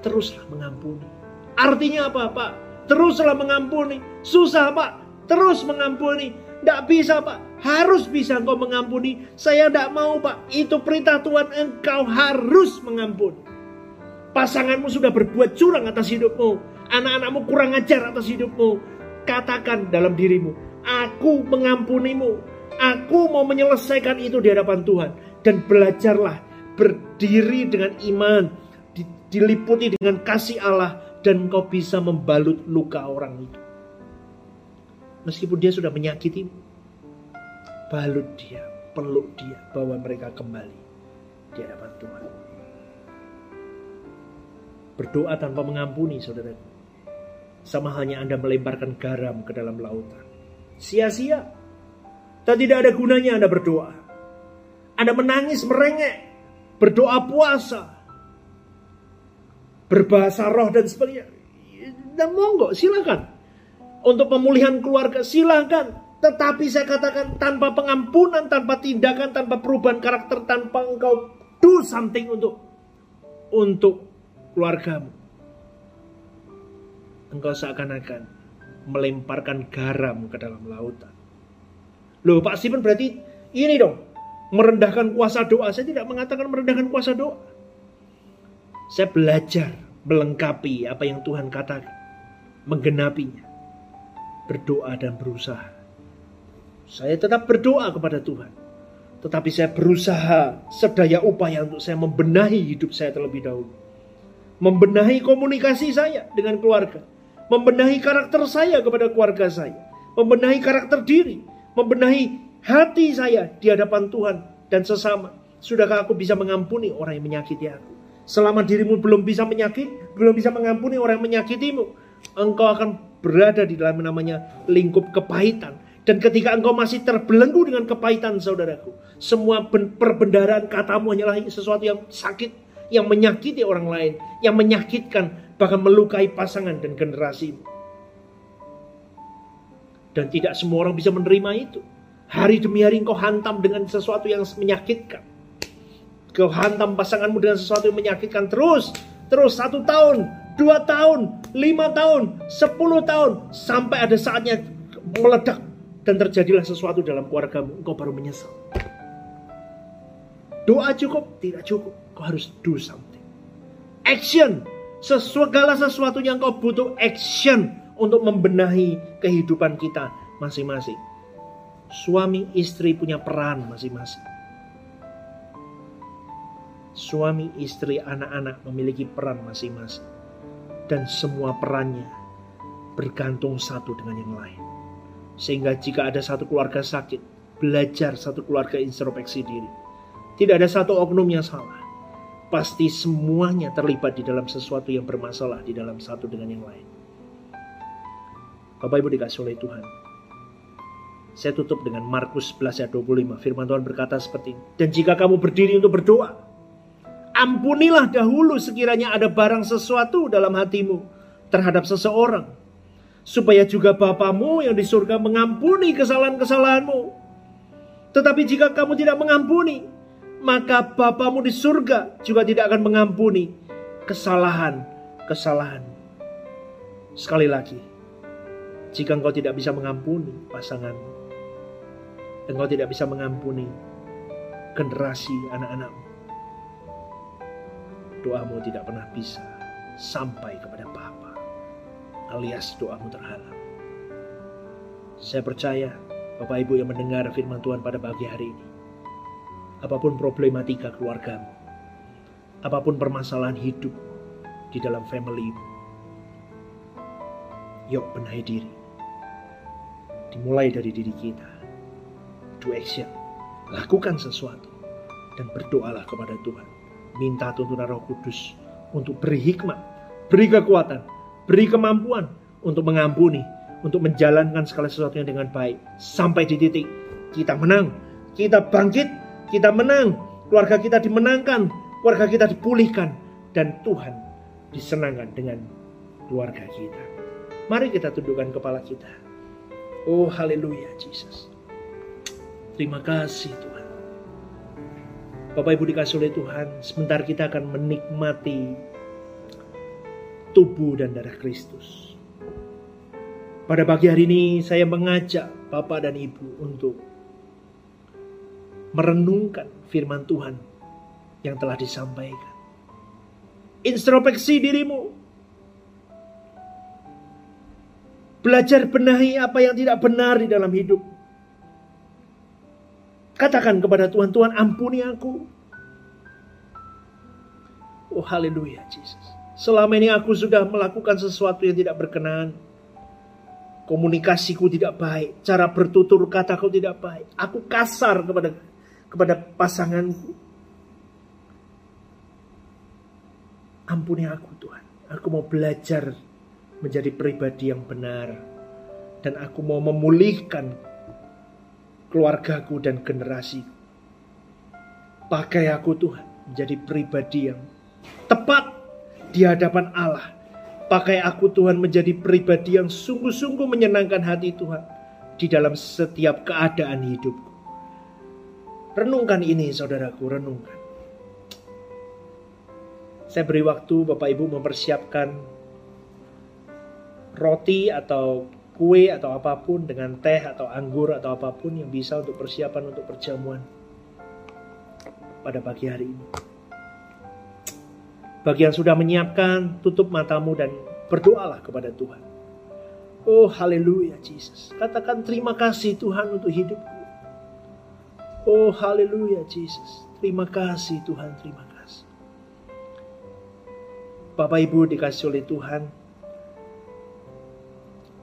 Teruslah mengampuni. Artinya apa, Pak? Teruslah mengampuni. Susah pak, terus mengampuni. Tidak bisa pak, harus bisa engkau mengampuni. Saya tidak mau pak, itu perintah Tuhan engkau harus mengampuni. Pasanganmu sudah berbuat curang atas hidupmu. Anak-anakmu kurang ajar atas hidupmu. Katakan dalam dirimu, aku mengampunimu. Aku mau menyelesaikan itu di hadapan Tuhan. Dan belajarlah berdiri dengan iman. Diliputi dengan kasih Allah dan kau bisa membalut luka orang itu. Meskipun dia sudah menyakiti, balut dia, peluk dia, bawa mereka kembali di hadapan Tuhan. Berdoa tanpa mengampuni, saudara. Sama halnya Anda melemparkan garam ke dalam lautan. Sia-sia. Dan tidak ada gunanya Anda berdoa. Anda menangis, merengek. Berdoa puasa berbahasa roh dan sebagainya. Dan monggo silakan. Untuk pemulihan keluarga silakan. Tetapi saya katakan tanpa pengampunan, tanpa tindakan, tanpa perubahan karakter, tanpa engkau do something untuk untuk keluargamu. Engkau seakan-akan melemparkan garam ke dalam lautan. Loh Pak Simon berarti ini dong. Merendahkan kuasa doa. Saya tidak mengatakan merendahkan kuasa doa. Saya belajar melengkapi apa yang Tuhan katakan, menggenapinya, berdoa dan berusaha Saya tetap berdoa kepada Tuhan. Tetapi saya berusaha sedaya upaya untuk saya membenahi hidup saya terlebih dahulu. Membenahi komunikasi saya dengan keluarga. Membenahi karakter saya kepada keluarga saya. Membenahi karakter diri. Membenahi hati saya di hadapan Tuhan dan sesama. Sudahkah aku bisa mengampuni orang yang menyakiti aku? Selama dirimu belum bisa menyakiti, belum bisa mengampuni orang yang menyakitimu, engkau akan berada di dalam namanya lingkup kepahitan dan ketika engkau masih terbelenggu dengan kepahitan saudaraku. Semua perbendaraan katamu hanyalah sesuatu yang sakit. Yang menyakiti orang lain. Yang menyakitkan. Bahkan melukai pasangan dan generasimu. Dan tidak semua orang bisa menerima itu. Hari demi hari engkau hantam dengan sesuatu yang menyakitkan. Kau hantam pasanganmu dengan sesuatu yang menyakitkan terus. Terus satu tahun, dua tahun, lima tahun, sepuluh tahun. Sampai ada saatnya meledak dan terjadilah sesuatu dalam keluargamu, engkau baru menyesal. Doa cukup? Tidak cukup. Kau harus do something. Action. Segala sesuatu yang kau butuh action untuk membenahi kehidupan kita masing-masing. Suami istri punya peran masing-masing. Suami istri anak-anak memiliki peran masing-masing. Dan semua perannya bergantung satu dengan yang lain. Sehingga jika ada satu keluarga sakit, belajar satu keluarga introspeksi diri. Tidak ada satu oknum yang salah. Pasti semuanya terlibat di dalam sesuatu yang bermasalah di dalam satu dengan yang lain. Bapak Ibu dikasih oleh Tuhan. Saya tutup dengan Markus 11 ayat 25. Firman Tuhan berkata seperti ini. Dan jika kamu berdiri untuk berdoa, ampunilah dahulu sekiranya ada barang sesuatu dalam hatimu terhadap seseorang supaya juga Bapamu yang di surga mengampuni kesalahan-kesalahanmu. Tetapi jika kamu tidak mengampuni, maka Bapamu di surga juga tidak akan mengampuni kesalahan-kesalahan. Sekali lagi, jika engkau tidak bisa mengampuni pasanganmu, engkau tidak bisa mengampuni generasi anak-anakmu, doamu tidak pernah bisa sampai kepada Bapa alias doamu terhalang. Saya percaya Bapak Ibu yang mendengar firman Tuhan pada pagi hari ini. Apa pun problematika keluargamu, apa pun permasalahan hidup di dalam family yuk benahi diri. Dimulai dari diri kita. Do action. Lakukan sesuatu. Dan berdoalah kepada Tuhan. Minta tuntunan roh kudus untuk beri hikmat, beri kekuatan, Beri kemampuan untuk mengampuni, untuk menjalankan segala sesuatunya dengan baik. Sampai di titik kita menang, kita bangkit, kita menang, keluarga kita dimenangkan, keluarga kita dipulihkan, dan Tuhan disenangkan dengan keluarga kita. Mari kita tundukkan kepala kita. Oh haleluya Jesus. Terima kasih Tuhan. Bapak Ibu dikasih oleh Tuhan, sebentar kita akan menikmati tubuh dan darah Kristus. Pada pagi hari ini saya mengajak Bapak dan Ibu untuk merenungkan firman Tuhan yang telah disampaikan. Introspeksi dirimu. Belajar benahi apa yang tidak benar di dalam hidup. Katakan kepada Tuhan, Tuhan ampuni aku. Oh haleluya Jesus. Selama ini aku sudah melakukan sesuatu yang tidak berkenan. Komunikasiku tidak baik, cara bertutur kataku tidak baik. Aku kasar kepada kepada pasanganku. Ampuni aku Tuhan. Aku mau belajar menjadi pribadi yang benar dan aku mau memulihkan keluargaku dan generasi. Pakai aku Tuhan menjadi pribadi yang tepat di hadapan Allah. Pakai aku Tuhan menjadi pribadi yang sungguh-sungguh menyenangkan hati Tuhan di dalam setiap keadaan hidupku. Renungkan ini saudaraku, renungkan. Saya beri waktu Bapak Ibu mempersiapkan roti atau kue atau apa pun dengan teh atau anggur atau apa pun yang bisa untuk persiapan untuk perjamuan pada pagi hari ini. Bagi yang sudah menyiapkan, tutup matamu dan berdoalah kepada Tuhan. Oh haleluya Jesus. Katakan terima kasih Tuhan untuk hidupku. Oh haleluya Jesus. Terima kasih Tuhan, terima kasih. Bapak Ibu dikasih oleh Tuhan.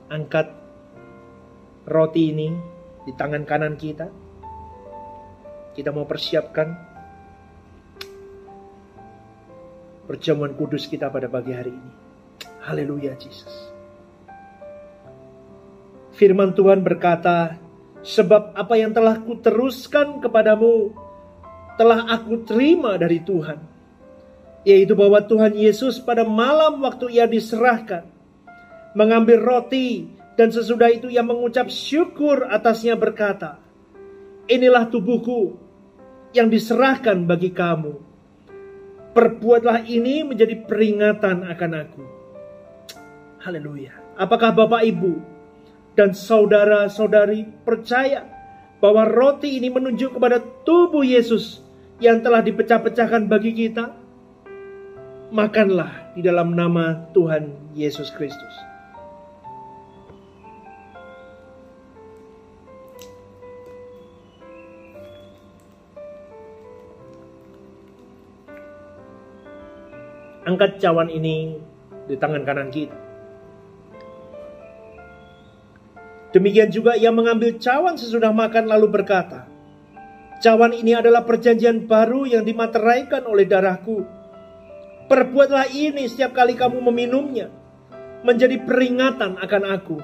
Angkat roti ini di tangan kanan kita. Kita mau persiapkan perjamuan kudus kita pada pagi hari ini. Haleluya Jesus. Firman Tuhan berkata, sebab apa yang telah kuteruskan kepadamu telah aku terima dari Tuhan. Yaitu bahwa Tuhan Yesus pada malam waktu ia diserahkan, mengambil roti dan sesudah itu ia mengucap syukur atasnya berkata, Inilah tubuhku yang diserahkan bagi kamu. Perbuatlah ini menjadi peringatan akan aku. Haleluya. Apakah Bapak Ibu dan saudara-saudari percaya bahwa roti ini menunjuk kepada tubuh Yesus yang telah dipecah-pecahkan bagi kita, makanlah di dalam nama Tuhan Yesus Kristus. Angkat cawan ini di tangan kanan kita. Demikian juga ia mengambil cawan sesudah makan lalu berkata, Cawan ini adalah perjanjian baru yang dimateraikan oleh darahku. Perbuatlah ini setiap kali kamu meminumnya, menjadi peringatan akan aku.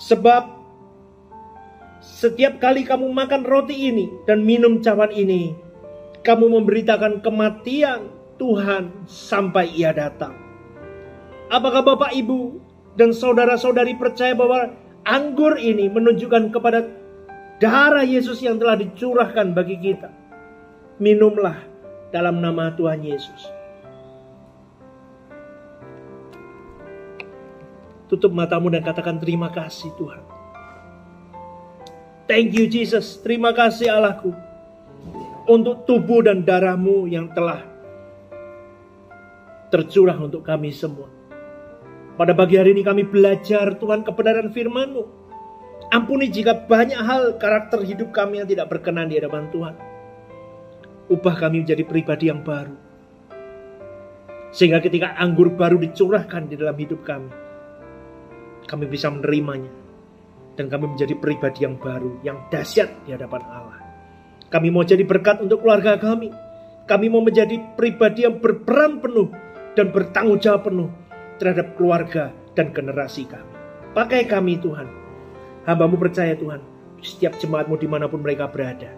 Sebab setiap kali kamu makan roti ini dan minum cawan ini, kamu memberitakan kematian Tuhan sampai ia datang. Apakah Bapak, Ibu, dan saudara-saudari percaya bahwa Anggur ini menunjukkan kepada darah Yesus yang telah dicurahkan bagi kita. Minumlah dalam nama Tuhan Yesus. Tutup matamu dan katakan terima kasih Tuhan. Thank you Jesus. Terima kasih Allahku. Untuk tubuh dan darahmu yang telah tercurah untuk kami semua. Pada pagi hari ini kami belajar Tuhan kebenaran firman-Mu. Ampuni jika banyak hal karakter hidup kami yang tidak berkenan di hadapan Tuhan. Ubah kami menjadi pribadi yang baru. Sehingga ketika anggur baru dicurahkan di dalam hidup kami, kami bisa menerimanya. Dan kami menjadi pribadi yang baru, yang dahsyat di hadapan Allah. Kami mau jadi berkat untuk keluarga kami. Kami mau menjadi pribadi yang berperan penuh dan bertanggung jawab penuh terhadap keluarga dan generasi kami. Pakai kami Tuhan. Hambamu percaya Tuhan, setiap jemaatmu di mana pun mereka berada.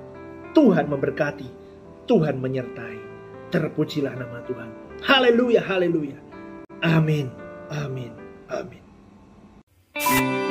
Tuhan memberkati, Tuhan menyertai. Terpujilah nama Tuhan. Haleluya, haleluya. Amin, amin, amin. kemuliaan kehormatanku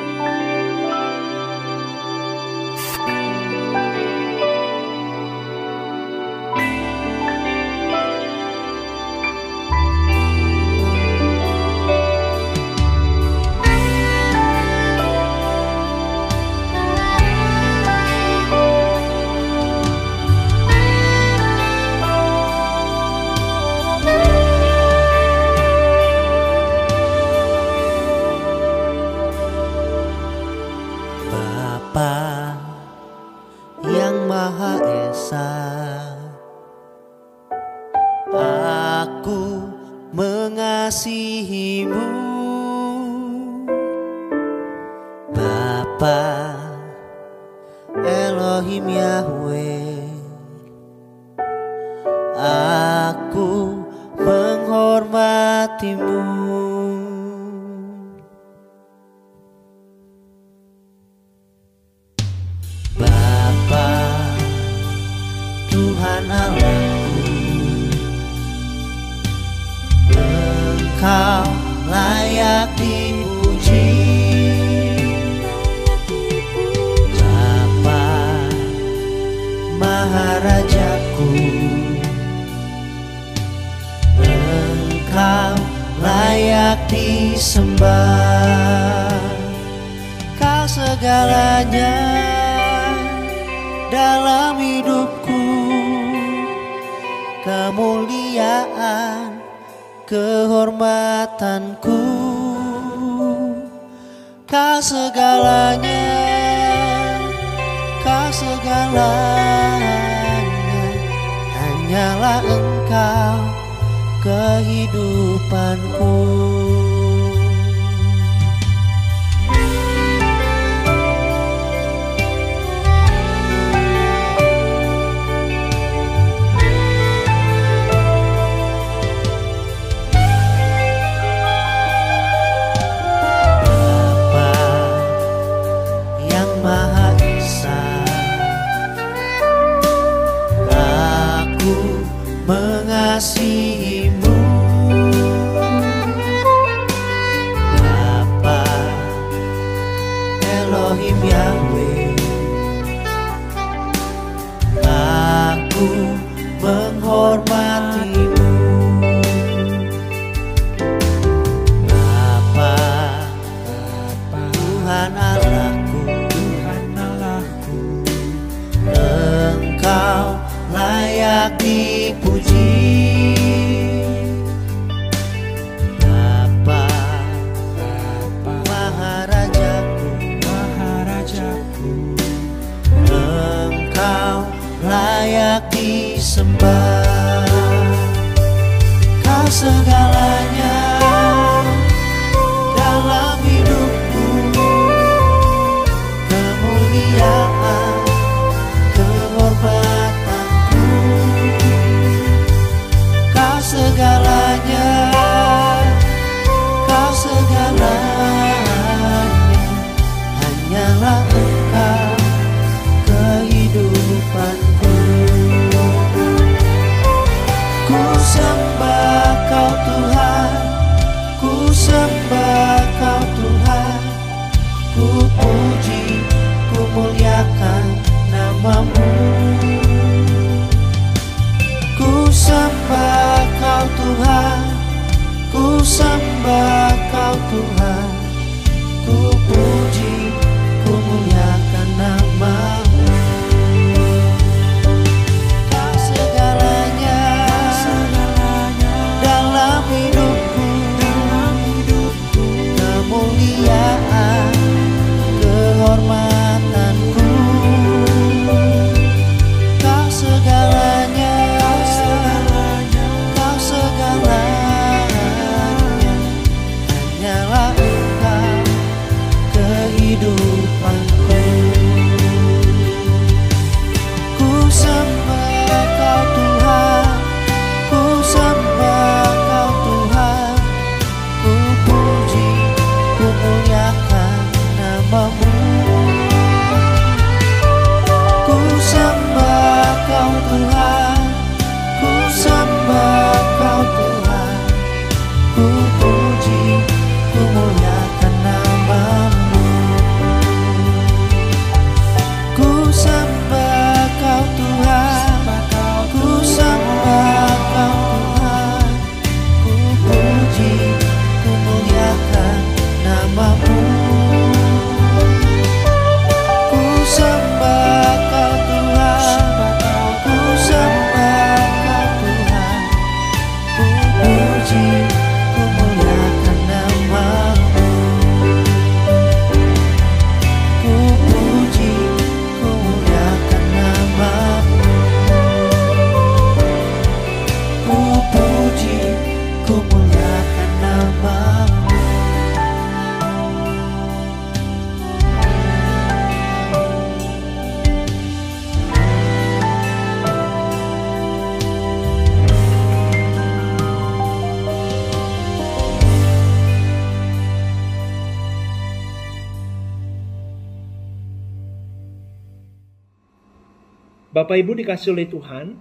Bapak Ibu dikasih oleh Tuhan,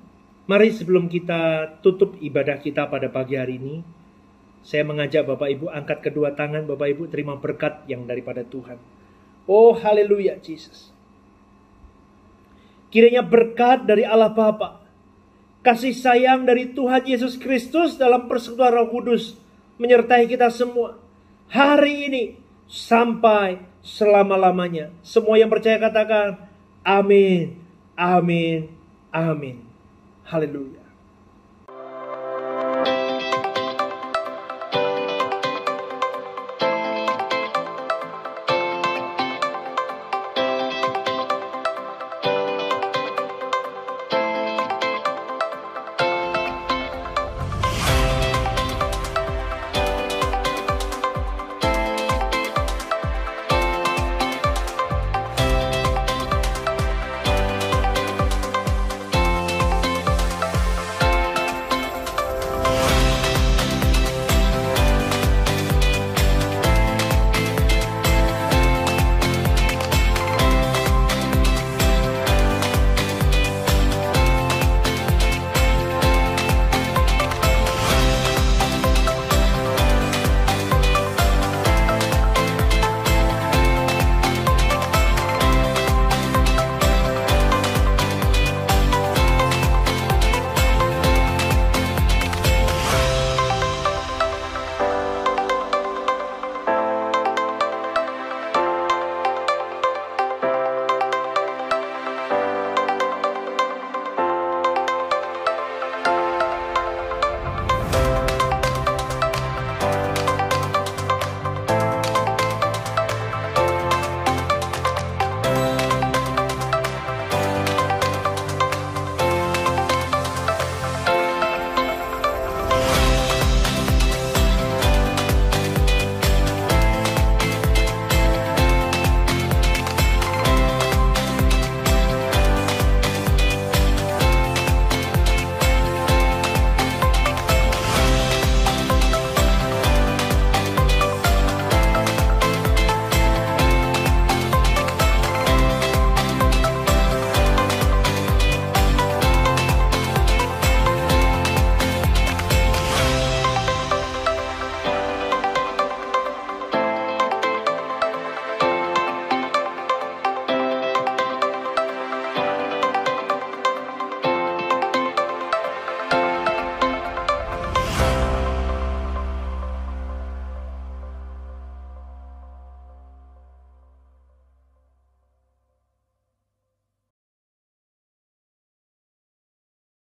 mari sebelum kita tutup ibadah kita pada pagi hari ini, saya mengajak Bapak Ibu angkat kedua tangan Bapak Ibu terima berkat yang daripada Tuhan. Oh haleluya Jesus. Kiranya berkat dari Allah Bapa, kasih sayang dari Tuhan Yesus Kristus dalam persekutuan Roh Kudus menyertai kita semua hari ini sampai selama-lamanya. Semua yang percaya katakan amin. Amin. Amin. Haleluya.